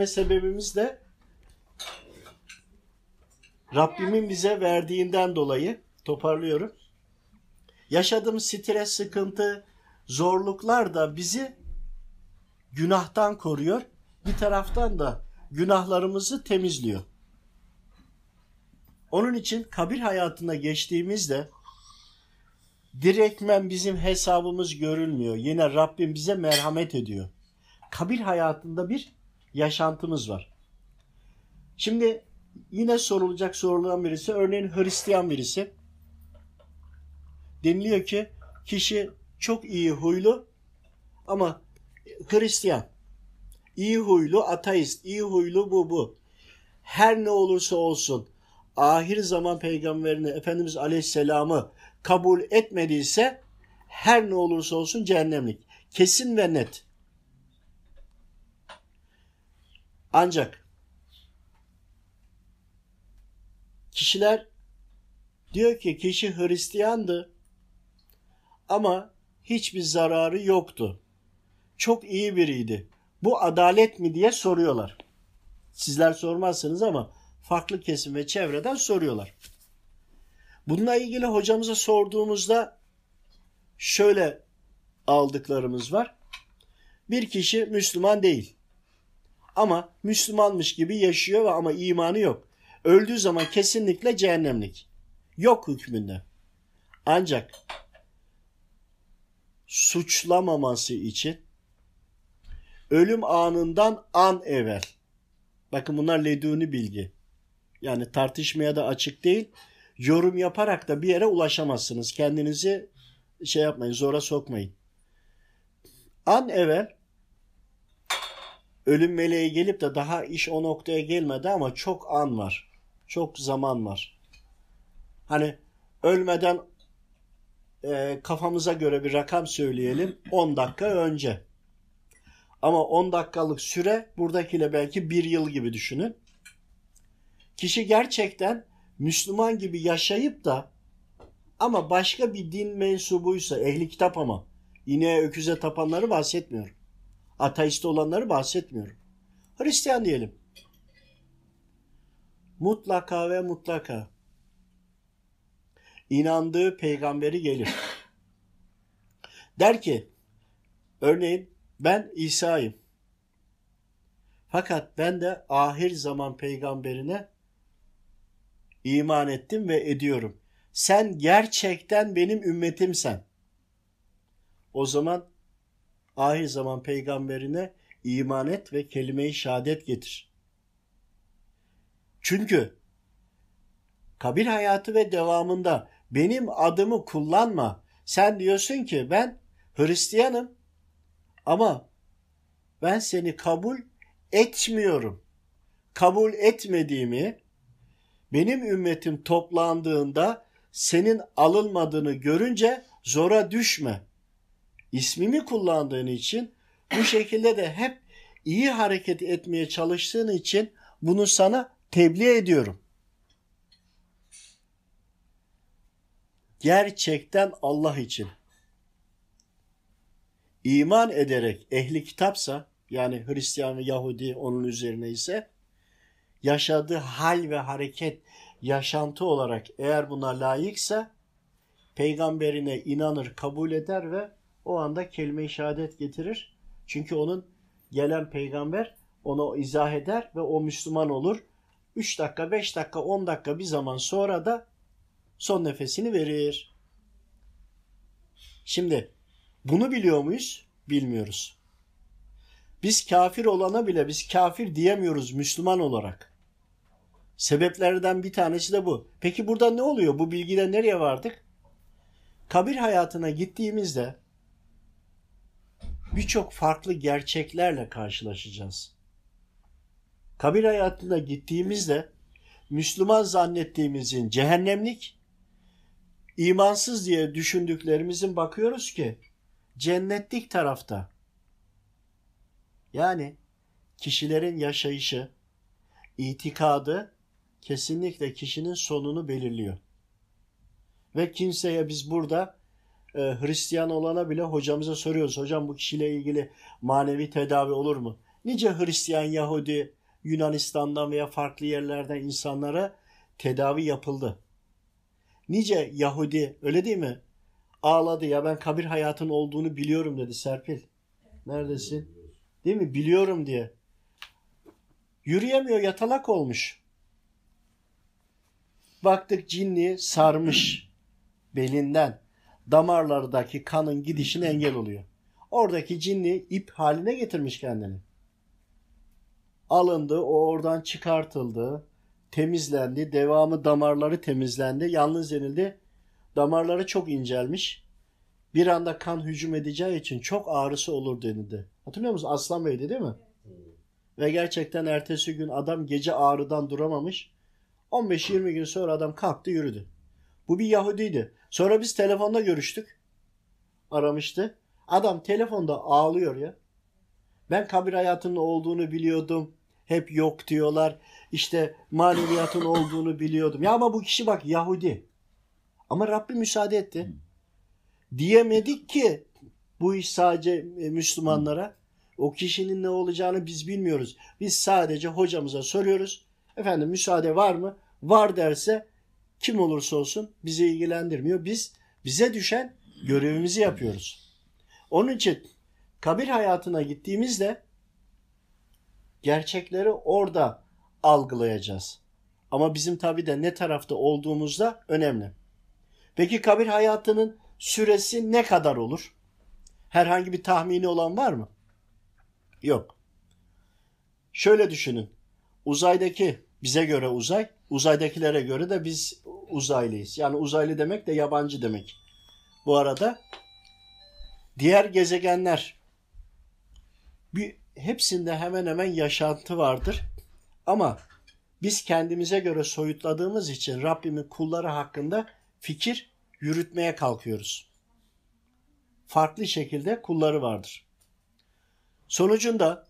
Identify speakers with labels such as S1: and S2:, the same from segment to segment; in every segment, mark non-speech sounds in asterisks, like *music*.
S1: Ve sebebimiz de Rabbimin bize verdiğinden dolayı toparlıyorum. Yaşadığımız stres, sıkıntı, zorluklar da bizi günahtan koruyor. Bir taraftan da günahlarımızı temizliyor. Onun için kabir hayatına geçtiğimizde direktmen bizim hesabımız görülmüyor. Yine Rabbim bize merhamet ediyor. Kabir hayatında bir yaşantımız var. Şimdi yine sorulacak sorulan birisi örneğin Hristiyan birisi deniliyor ki kişi çok iyi huylu ama Hristiyan. iyi huylu ateist, iyi huylu bu bu. Her ne olursa olsun ahir zaman peygamberini Efendimiz Aleyhisselam'ı kabul etmediyse her ne olursa olsun cehennemlik. Kesin ve net. Ancak kişiler diyor ki kişi Hristiyandı ama hiçbir zararı yoktu. Çok iyi biriydi. Bu adalet mi diye soruyorlar. Sizler sormazsınız ama farklı kesim ve çevreden soruyorlar. Bununla ilgili hocamıza sorduğumuzda şöyle aldıklarımız var. Bir kişi Müslüman değil. Ama Müslümanmış gibi yaşıyor ama imanı yok. Öldüğü zaman kesinlikle cehennemlik. Yok hükmünde. Ancak suçlamaması için ölüm anından an evvel. Bakın bunlar leduni bilgi. Yani tartışmaya da açık değil. Yorum yaparak da bir yere ulaşamazsınız. Kendinizi şey yapmayın, zora sokmayın. An evvel ölüm meleği gelip de daha iş o noktaya gelmedi ama çok an var. Çok zaman var. Hani ölmeden e, kafamıza göre bir rakam söyleyelim 10 dakika önce. Ama 10 dakikalık süre buradakiyle belki bir yıl gibi düşünün. Kişi gerçekten Müslüman gibi yaşayıp da ama başka bir din mensubuysa ehli kitap ama ineğe öküze tapanları bahsetmiyorum. Ateist olanları bahsetmiyorum. Hristiyan diyelim. Mutlaka ve mutlaka inandığı peygamberi gelir. Der ki örneğin ben İsa'yım. Fakat ben de ahir zaman peygamberine iman ettim ve ediyorum. Sen gerçekten benim ümmetimsen. O zaman ahir zaman peygamberine iman et ve kelime-i şehadet getir. Çünkü kabir hayatı ve devamında benim adımı kullanma. Sen diyorsun ki ben Hristiyanım ama ben seni kabul etmiyorum. Kabul etmediğimi benim ümmetim toplandığında senin alınmadığını görünce zora düşme. İsmimi kullandığın için bu şekilde de hep iyi hareket etmeye çalıştığın için bunu sana tebliğ ediyorum. Gerçekten Allah için iman ederek ehli kitapsa yani Hristiyan ve Yahudi onun üzerine ise yaşadığı hal ve hareket yaşantı olarak eğer buna layıksa peygamberine inanır, kabul eder ve o anda kelime-i şehadet getirir. Çünkü onun gelen peygamber onu izah eder ve o Müslüman olur. 3 dakika, 5 dakika, 10 dakika bir zaman sonra da son nefesini verir. Şimdi bunu biliyor muyuz? Bilmiyoruz. Biz kafir olana bile biz kafir diyemiyoruz Müslüman olarak. Sebeplerden bir tanesi de bu. Peki burada ne oluyor? Bu bilgide nereye vardık? Kabir hayatına gittiğimizde birçok farklı gerçeklerle karşılaşacağız. Kabir hayatına gittiğimizde Müslüman zannettiğimizin cehennemlik, imansız diye düşündüklerimizin bakıyoruz ki cennetlik tarafta. Yani kişilerin yaşayışı, itikadı kesinlikle kişinin sonunu belirliyor. Ve kimseye biz burada e, Hristiyan olana bile hocamıza soruyoruz. Hocam bu kişiyle ilgili manevi tedavi olur mu? Nice Hristiyan, Yahudi, Yunanistan'dan veya farklı yerlerden insanlara tedavi yapıldı. Nice Yahudi öyle değil mi? Ağladı ya ben kabir hayatın olduğunu biliyorum dedi Serpil. Neredesin? Değil mi? Biliyorum diye. Yürüyemiyor yatalak olmuş. Baktık cinli sarmış belinden. Damarlardaki kanın gidişine engel oluyor. Oradaki cinli ip haline getirmiş kendini. Alındı, o oradan çıkartıldı, temizlendi, devamı damarları temizlendi, yalnız denildi. Damarları çok incelmiş. Bir anda kan hücum edeceği için çok ağrısı olur denildi. Hatırlıyor musun? Aslan Bey'di değil mi? Ve gerçekten ertesi gün adam gece ağrıdan duramamış. 15-20 gün sonra adam kalktı yürüdü. Bu bir Yahudiydi. Sonra biz telefonda görüştük. Aramıştı. Adam telefonda ağlıyor ya. Ben kabir hayatının olduğunu biliyordum. Hep yok diyorlar. İşte maneviyatın *laughs* olduğunu biliyordum. Ya ama bu kişi bak Yahudi. Ama Rabbi müsaade etti. Diyemedik ki bu iş sadece e, Müslümanlara. O kişinin ne olacağını biz bilmiyoruz. Biz sadece hocamıza soruyoruz. Efendim müsaade var mı? Var derse kim olursa olsun bizi ilgilendirmiyor. Biz bize düşen görevimizi yapıyoruz. Onun için kabir hayatına gittiğimizde gerçekleri orada algılayacağız. Ama bizim tabi de ne tarafta olduğumuzda önemli. Peki kabir hayatının süresi ne kadar olur? Herhangi bir tahmini olan var mı? Yok. Şöyle düşünün. Uzaydaki bize göre uzay, uzaydakilere göre de biz uzaylıyız. Yani uzaylı demek de yabancı demek. Bu arada diğer gezegenler bir hepsinde hemen hemen yaşantı vardır. Ama biz kendimize göre soyutladığımız için Rabbimin kulları hakkında fikir yürütmeye kalkıyoruz. Farklı şekilde kulları vardır. Sonucunda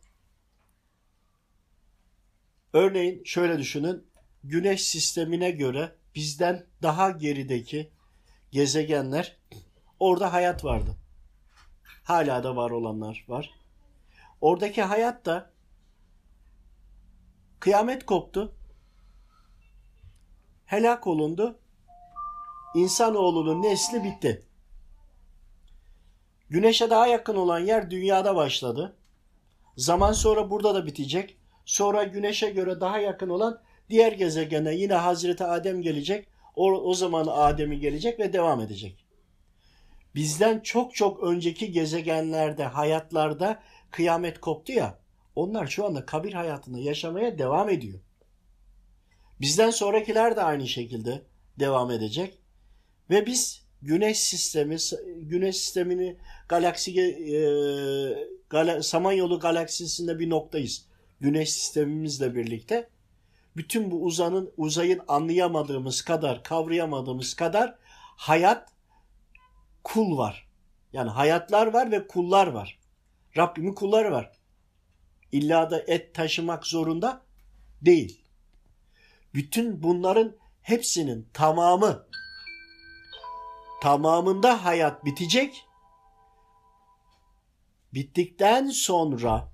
S1: örneğin şöyle düşünün. Güneş sistemine göre bizden daha gerideki gezegenler orada hayat vardı. Hala da var olanlar var. Oradaki hayat da kıyamet koptu. Helak olundu. İnsanoğlunun nesli bitti. Güneşe daha yakın olan yer dünyada başladı. Zaman sonra burada da bitecek. Sonra güneşe göre daha yakın olan diğer gezegene yine Hazreti Adem gelecek. O, o zaman Adem'i gelecek ve devam edecek. Bizden çok çok önceki gezegenlerde, hayatlarda kıyamet koptu ya. Onlar şu anda kabir hayatında yaşamaya devam ediyor. Bizden sonrakiler de aynı şekilde devam edecek. Ve biz güneş sistemi, güneş sistemini galaksi e, gala, Samanyolu galaksisinde bir noktayız. Güneş sistemimizle birlikte bütün bu uzanın uzayın anlayamadığımız kadar, kavrayamadığımız kadar hayat kul var. Yani hayatlar var ve kullar var. Rabbimin kulları var. İlla da et taşımak zorunda değil. Bütün bunların hepsinin tamamı tamamında hayat bitecek. Bittikten sonra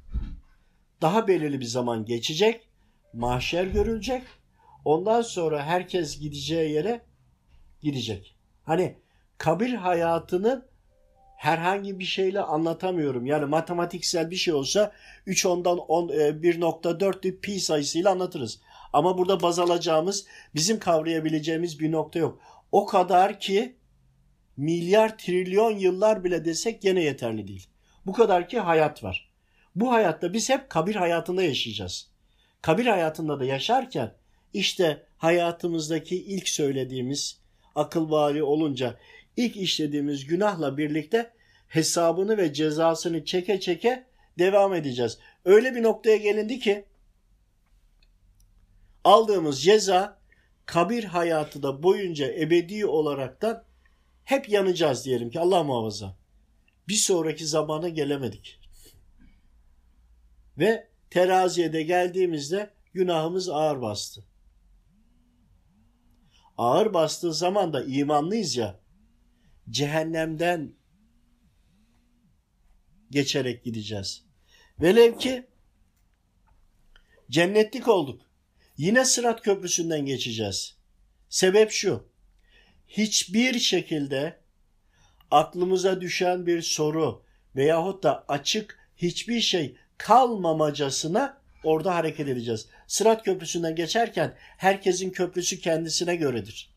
S1: daha belirli bir zaman geçecek. Mahşer görülecek. Ondan sonra herkes gideceği yere gidecek. Hani kabir hayatının herhangi bir şeyle anlatamıyorum. Yani matematiksel bir şey olsa 3 ondan 10, 1.4 e, pi sayısıyla anlatırız. Ama burada baz alacağımız, bizim kavrayabileceğimiz bir nokta yok. O kadar ki milyar trilyon yıllar bile desek gene yeterli değil. Bu kadar ki hayat var. Bu hayatta biz hep kabir hayatında yaşayacağız. Kabir hayatında da yaşarken işte hayatımızdaki ilk söylediğimiz akıl bali olunca ilk işlediğimiz günahla birlikte hesabını ve cezasını çeke çeke devam edeceğiz. Öyle bir noktaya gelindi ki aldığımız ceza kabir hayatı da boyunca ebedi olaraktan hep yanacağız diyelim ki Allah muhafaza. Bir sonraki zamana gelemedik. Ve teraziye de geldiğimizde günahımız ağır bastı. Ağır bastığı zaman da imanlıyız ya cehennemden geçerek gideceğiz. Velev ki Cennetlik olduk. Yine Sırat Köprüsü'nden geçeceğiz. Sebep şu. Hiçbir şekilde aklımıza düşen bir soru veyahut da açık hiçbir şey kalmamacasına orada hareket edeceğiz. Sırat Köprüsü'nden geçerken herkesin köprüsü kendisine göredir.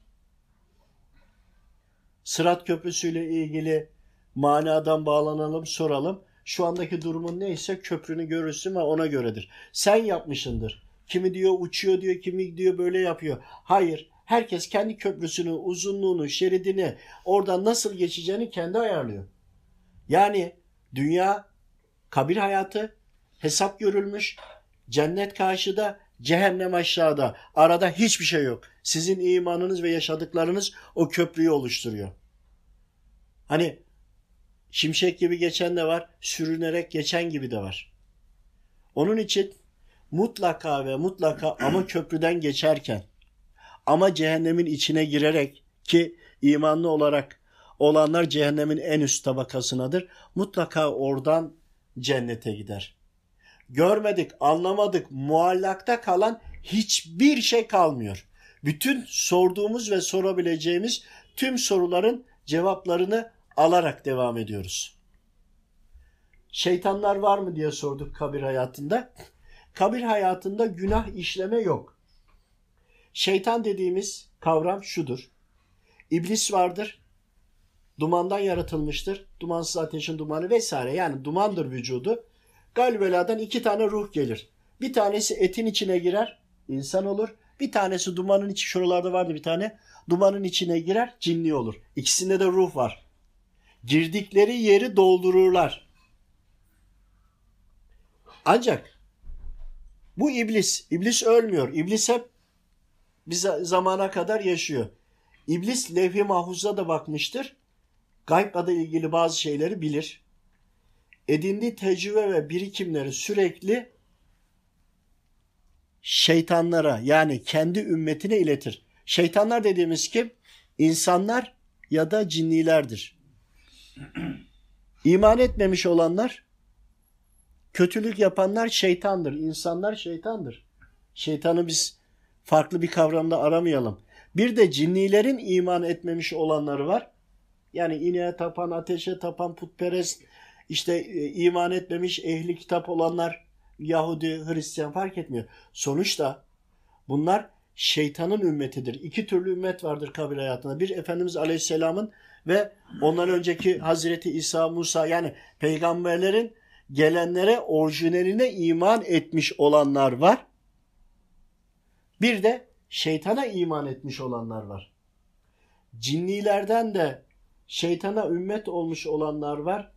S1: Sırat Köprüsü ile ilgili manadan bağlanalım, soralım. Şu andaki durumun neyse köprünü görürsün ve ona göredir. Sen yapmışındır. Kimi diyor uçuyor diyor, kimi diyor böyle yapıyor. Hayır, herkes kendi köprüsünü, uzunluğunu, şeridini, oradan nasıl geçeceğini kendi ayarlıyor. Yani dünya, kabir hayatı, hesap görülmüş, cennet karşıda, cehennem aşağıda. Arada hiçbir şey yok. Sizin imanınız ve yaşadıklarınız o köprüyü oluşturuyor. Hani şimşek gibi geçen de var, sürünerek geçen gibi de var. Onun için mutlaka ve mutlaka ama köprüden geçerken ama cehennemin içine girerek ki imanlı olarak olanlar cehennemin en üst tabakasınadır. Mutlaka oradan cennete gider. Görmedik, anlamadık, muallakta kalan hiçbir şey kalmıyor. Bütün sorduğumuz ve sorabileceğimiz tüm soruların cevaplarını alarak devam ediyoruz. Şeytanlar var mı diye sorduk kabir hayatında. Kabir hayatında günah işleme yok. Şeytan dediğimiz kavram şudur. İblis vardır. Dumandan yaratılmıştır. Dumansız ateşin dumanı vesaire. Yani dumandır vücudu. Galbeladan iki tane ruh gelir. Bir tanesi etin içine girer. insan olur. Bir tanesi dumanın içi şuralarda vardı bir tane. Dumanın içine girer cinli olur. İkisinde de ruh var. Girdikleri yeri doldururlar. Ancak bu iblis, iblis ölmüyor. İblis hep bir zamana kadar yaşıyor. İblis levh-i mahfuza da bakmıştır. Gaybla da ilgili bazı şeyleri bilir. Edindiği tecrübe ve birikimleri sürekli şeytanlara yani kendi ümmetine iletir. Şeytanlar dediğimiz kim? İnsanlar ya da cinnilerdir. *clears throat* İman etmemiş olanlar, kötülük yapanlar şeytandır. İnsanlar şeytandır. Şeytanı biz farklı bir kavramda aramayalım. Bir de cinnilerin iman etmemiş olanları var. Yani ineğe tapan, ateşe tapan, putperest, işte e, iman etmemiş ehli kitap olanlar, Yahudi, Hristiyan fark etmiyor. Sonuçta bunlar şeytanın ümmetidir. İki türlü ümmet vardır kabir hayatında. Bir Efendimiz Aleyhisselam'ın ve ondan önceki Hazreti İsa, Musa yani peygamberlerin gelenlere orijinaline iman etmiş olanlar var. Bir de şeytana iman etmiş olanlar var. Cinnilerden de şeytana ümmet olmuş olanlar var.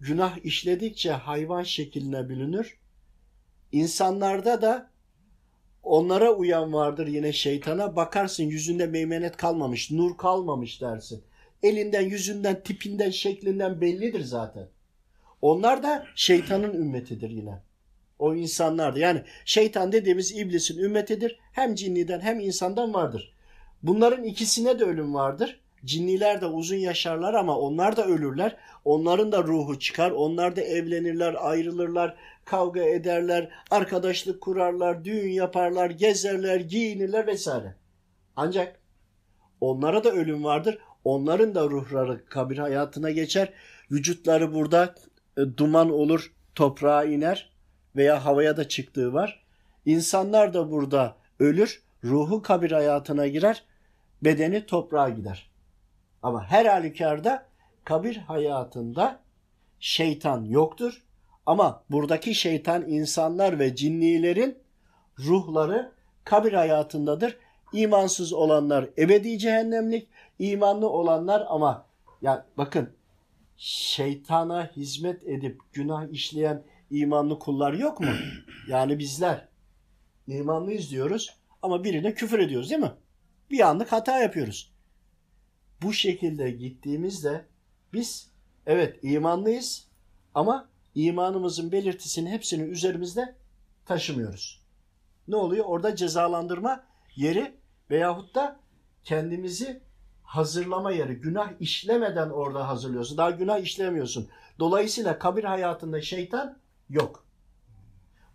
S1: Günah işledikçe hayvan şekline bürünür. İnsanlarda da onlara uyan vardır yine şeytana. Bakarsın yüzünde meymenet kalmamış, nur kalmamış dersin. Elinden, yüzünden, tipinden, şeklinden bellidir zaten. Onlar da şeytanın ümmetidir yine. O insanlar da. Yani şeytan dediğimiz iblisin ümmetidir. Hem cinniden hem insandan vardır. Bunların ikisine de ölüm vardır. Cinniler de uzun yaşarlar ama onlar da ölürler. Onların da ruhu çıkar. Onlar da evlenirler, ayrılırlar, kavga ederler, arkadaşlık kurarlar, düğün yaparlar, gezerler, giyinirler vesaire. Ancak onlara da ölüm vardır. Onların da ruhları kabir hayatına geçer. Vücutları burada e, duman olur, toprağa iner veya havaya da çıktığı var. İnsanlar da burada ölür, ruhu kabir hayatına girer, bedeni toprağa gider. Ama her halükarda kabir hayatında şeytan yoktur. Ama buradaki şeytan insanlar ve cinnilerin ruhları kabir hayatındadır. İmansız olanlar ebedi cehennemlik, imanlı olanlar ama ya bakın şeytana hizmet edip günah işleyen imanlı kullar yok mu? *clears throat* Yani bizler imanlıyız diyoruz ama birine küfür ediyoruz değil mi? Bir anlık hata yapıyoruz. Bu şekilde gittiğimizde biz evet imanlıyız ama imanımızın belirtisini hepsini üzerimizde taşımıyoruz. Ne oluyor? Orada cezalandırma yeri veyahut da kendimizi hazırlama yeri. Günah işlemeden orada hazırlıyorsun. Daha günah işlemiyorsun. Dolayısıyla kabir hayatında şeytan yok.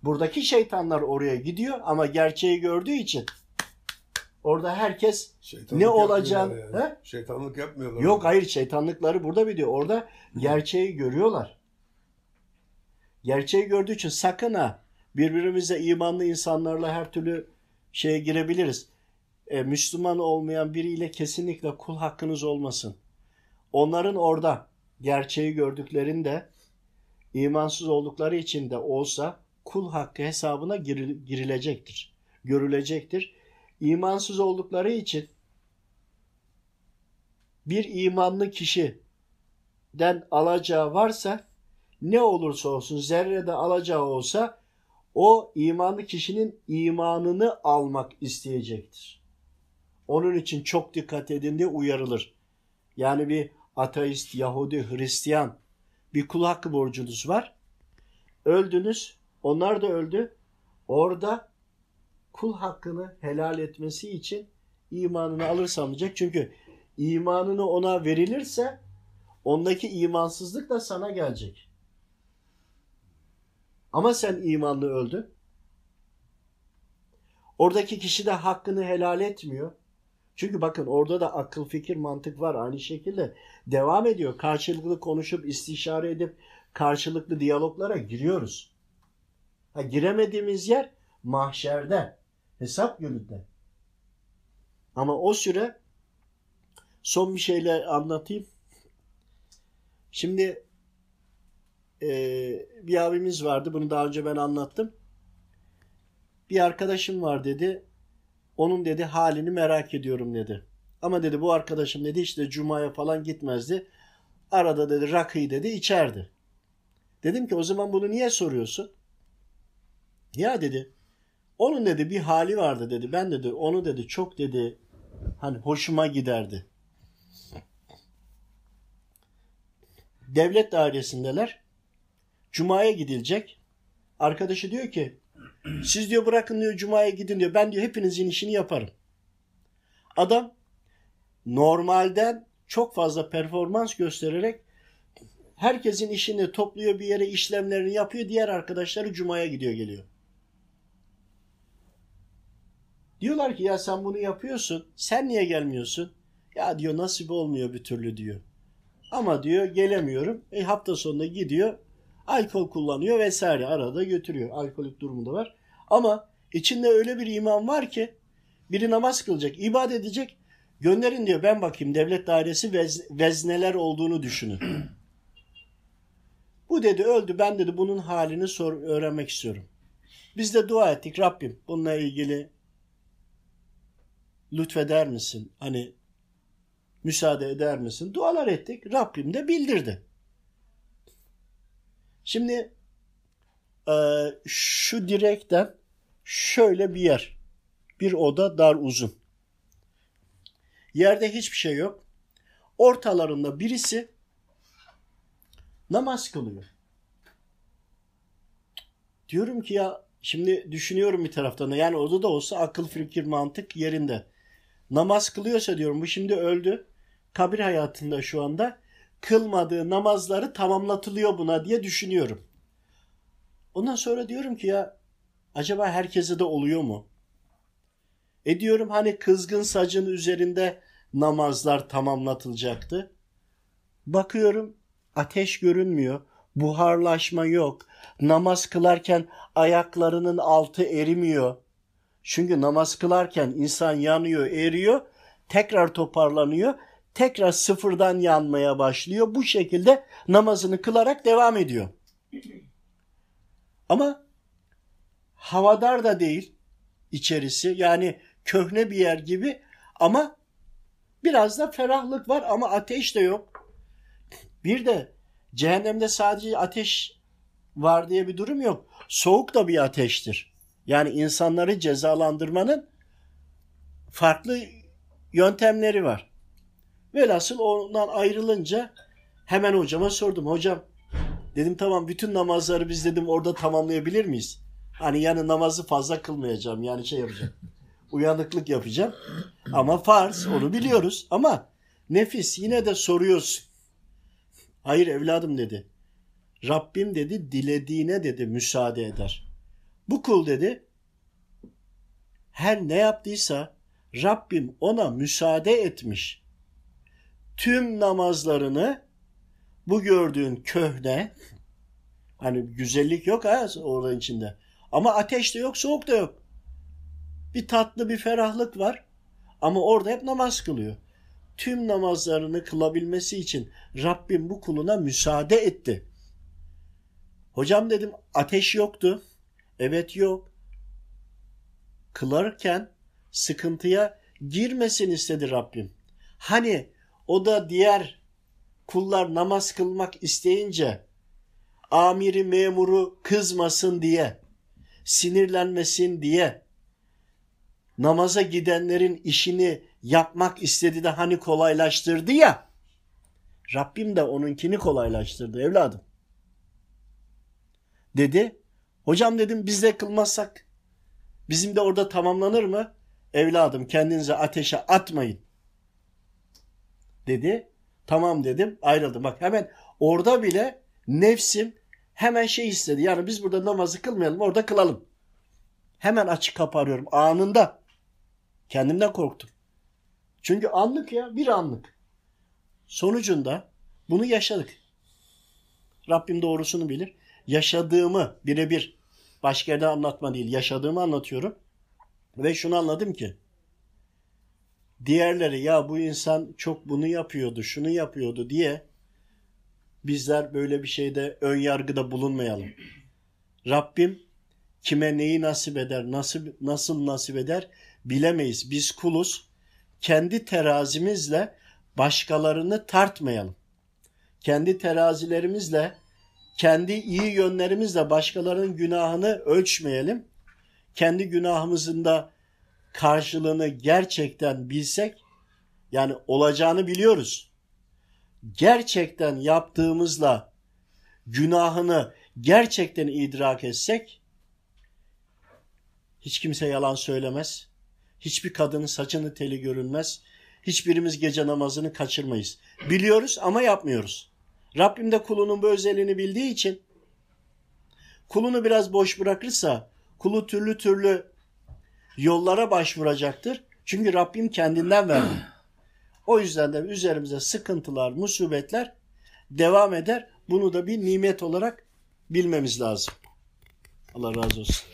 S1: Buradaki şeytanlar oraya gidiyor ama gerçeği gördüğü için orada herkes
S2: Şeytanlık
S1: ne olacağını
S2: yani.
S1: He?
S2: Şeytanlık yapmıyorlar.
S1: Yok hayır şeytanlıkları burada biliyor. Orada gerçeği görüyorlar. Gerçeği gördüğü için sakın ha birbirimize imanlı insanlarla her türlü şeye girebiliriz. E, Müslüman olmayan biriyle kesinlikle kul hakkınız olmasın. Onların orada gerçeği gördüklerinde imansız oldukları için de olsa kul hakkı hesabına giril- girilecektir. Görülecektir. İmansız oldukları için bir imanlı kişiden alacağı varsa ne olursa olsun zerrede alacağı olsa o imanlı kişinin imanını almak isteyecektir. Onun için çok dikkat edin diye uyarılır. Yani bir ateist, Yahudi, Hristiyan bir kul hakkı borcunuz var. Öldünüz, onlar da öldü. Orada kul hakkını helal etmesi için imanını alırsam diyecek. Çünkü imanını ona verilirse ondaki imansızlık da sana gelecek. Ama sen imanlı öldün. Oradaki kişi de hakkını helal etmiyor. Çünkü bakın orada da akıl, fikir, mantık var. Aynı şekilde devam ediyor. Karşılıklı konuşup, istişare edip karşılıklı diyaloglara giriyoruz. Ha, giremediğimiz yer mahşerde, hesap gününde. Ama o süre son bir şeyle anlatayım. Şimdi e, bir abimiz vardı. Bunu daha önce ben anlattım. Bir arkadaşım var dedi. Onun dedi halini merak ediyorum dedi. Ama dedi bu arkadaşım dedi işte cumaya falan gitmezdi. Arada dedi rakıyı dedi içerdi. Dedim ki o zaman bunu niye soruyorsun? Ya dedi onun dedi bir hali vardı dedi. Ben dedi onu dedi çok dedi hani hoşuma giderdi. Devlet dairesindeler. Cuma'ya gidilecek. Arkadaşı diyor ki siz diyor bırakın diyor Cuma'ya gidin diyor. Ben diyor hepinizin işini yaparım. Adam normalden çok fazla performans göstererek herkesin işini topluyor bir yere işlemlerini yapıyor. Diğer arkadaşları Cuma'ya gidiyor geliyor. Diyorlar ki ya sen bunu yapıyorsun. Sen niye gelmiyorsun? Ya diyor nasip olmuyor bir türlü diyor. Ama diyor gelemiyorum. E hafta sonunda gidiyor. Alkol kullanıyor vesaire. Arada götürüyor. Alkolik durumu da var. Ama içinde öyle bir iman var ki biri namaz kılacak, ibadet edecek. Gönderin diyor ben bakayım devlet dairesi vez, vezneler olduğunu düşünün. Bu dedi öldü ben dedi bunun halini sor, öğrenmek istiyorum. Biz de dua ettik Rabbim bununla ilgili lütfeder misin? Hani müsaade eder misin? Dualar ettik. Rabbim de bildirdi. Şimdi e, şu direkten şöyle bir yer. Bir oda dar uzun. Yerde hiçbir şey yok. Ortalarında birisi namaz kılıyor. Diyorum ki ya şimdi düşünüyorum bir taraftan da yani oda da olsa akıl fikir mantık yerinde. Namaz kılıyorsa diyorum bu şimdi öldü. Kabir hayatında şu anda kılmadığı namazları tamamlatılıyor buna diye düşünüyorum. Ondan sonra diyorum ki ya acaba herkese de oluyor mu? E diyorum hani kızgın sacın üzerinde namazlar tamamlatılacaktı. Bakıyorum ateş görünmüyor. Buharlaşma yok. Namaz kılarken ayaklarının altı erimiyor. Çünkü namaz kılarken insan yanıyor, eriyor, tekrar toparlanıyor, tekrar sıfırdan yanmaya başlıyor. Bu şekilde namazını kılarak devam ediyor. Ama havadar da değil içerisi. Yani köhne bir yer gibi ama biraz da ferahlık var ama ateş de yok. Bir de cehennemde sadece ateş var diye bir durum yok. Soğuk da bir ateştir. Yani insanları cezalandırmanın farklı yöntemleri var. Velhasıl ondan ayrılınca hemen hocama sordum. Hocam dedim tamam bütün namazları biz dedim orada tamamlayabilir miyiz? Hani yani namazı fazla kılmayacağım yani şey yapacağım. *laughs* Uyanıklık yapacağım. Ama farz onu biliyoruz ama nefis yine de soruyorsun. Hayır evladım dedi. Rabbim dedi dilediğine dedi müsaade eder. Bu kul dedi her ne yaptıysa Rabbim ona müsaade etmiş. Tüm namazlarını bu gördüğün köhne *laughs* hani güzellik yok ha orada içinde. Ama ateş de yok, soğuk da yok. Bir tatlı bir ferahlık var. Ama orada hep namaz kılıyor. Tüm namazlarını kılabilmesi için Rabbim bu kuluna müsaade etti. Hocam dedim ateş yoktu. Evet yok. Kılarken sıkıntıya girmesin istedi Rabbim. Hani o da diğer kullar namaz kılmak isteyince amiri memuru kızmasın diye, sinirlenmesin diye namaza gidenlerin işini yapmak istedi de hani kolaylaştırdı ya. Rabbim de onunkini kolaylaştırdı evladım. Dedi. Hocam dedim biz de kılmazsak bizim de orada tamamlanır mı? Evladım kendinize ateşe atmayın. Dedi. Tamam dedim ayrıldım. Bak hemen orada bile nefsim hemen şey istedi. Yani biz burada namazı kılmayalım orada kılalım. Hemen açık kaparıyorum anında. Kendimden korktum. Çünkü anlık ya bir anlık. Sonucunda bunu yaşadık. Rabbim doğrusunu bilir. Yaşadığımı birebir başka yerde anlatma değil yaşadığımı anlatıyorum. Ve şunu anladım ki diğerleri ya bu insan çok bunu yapıyordu, şunu yapıyordu diye bizler böyle bir şeyde ön yargıda bulunmayalım. Rabbim kime neyi nasip eder, nasıl nasıl nasip eder bilemeyiz. Biz kuluz. Kendi terazimizle başkalarını tartmayalım. Kendi terazilerimizle, kendi iyi yönlerimizle başkalarının günahını ölçmeyelim. Kendi günahımızın da karşılığını gerçekten bilsek, yani olacağını biliyoruz. Gerçekten yaptığımızla günahını gerçekten idrak etsek, hiç kimse yalan söylemez. Hiçbir kadının saçını teli görünmez. Hiçbirimiz gece namazını kaçırmayız. Biliyoruz ama yapmıyoruz. Rabbim de kulunun bu özelliğini bildiği için kulunu biraz boş bırakırsa kulu türlü türlü yollara başvuracaktır. Çünkü Rabbim kendinden verdi. O yüzden de üzerimize sıkıntılar, musibetler devam eder. Bunu da bir nimet olarak bilmemiz lazım. Allah razı olsun.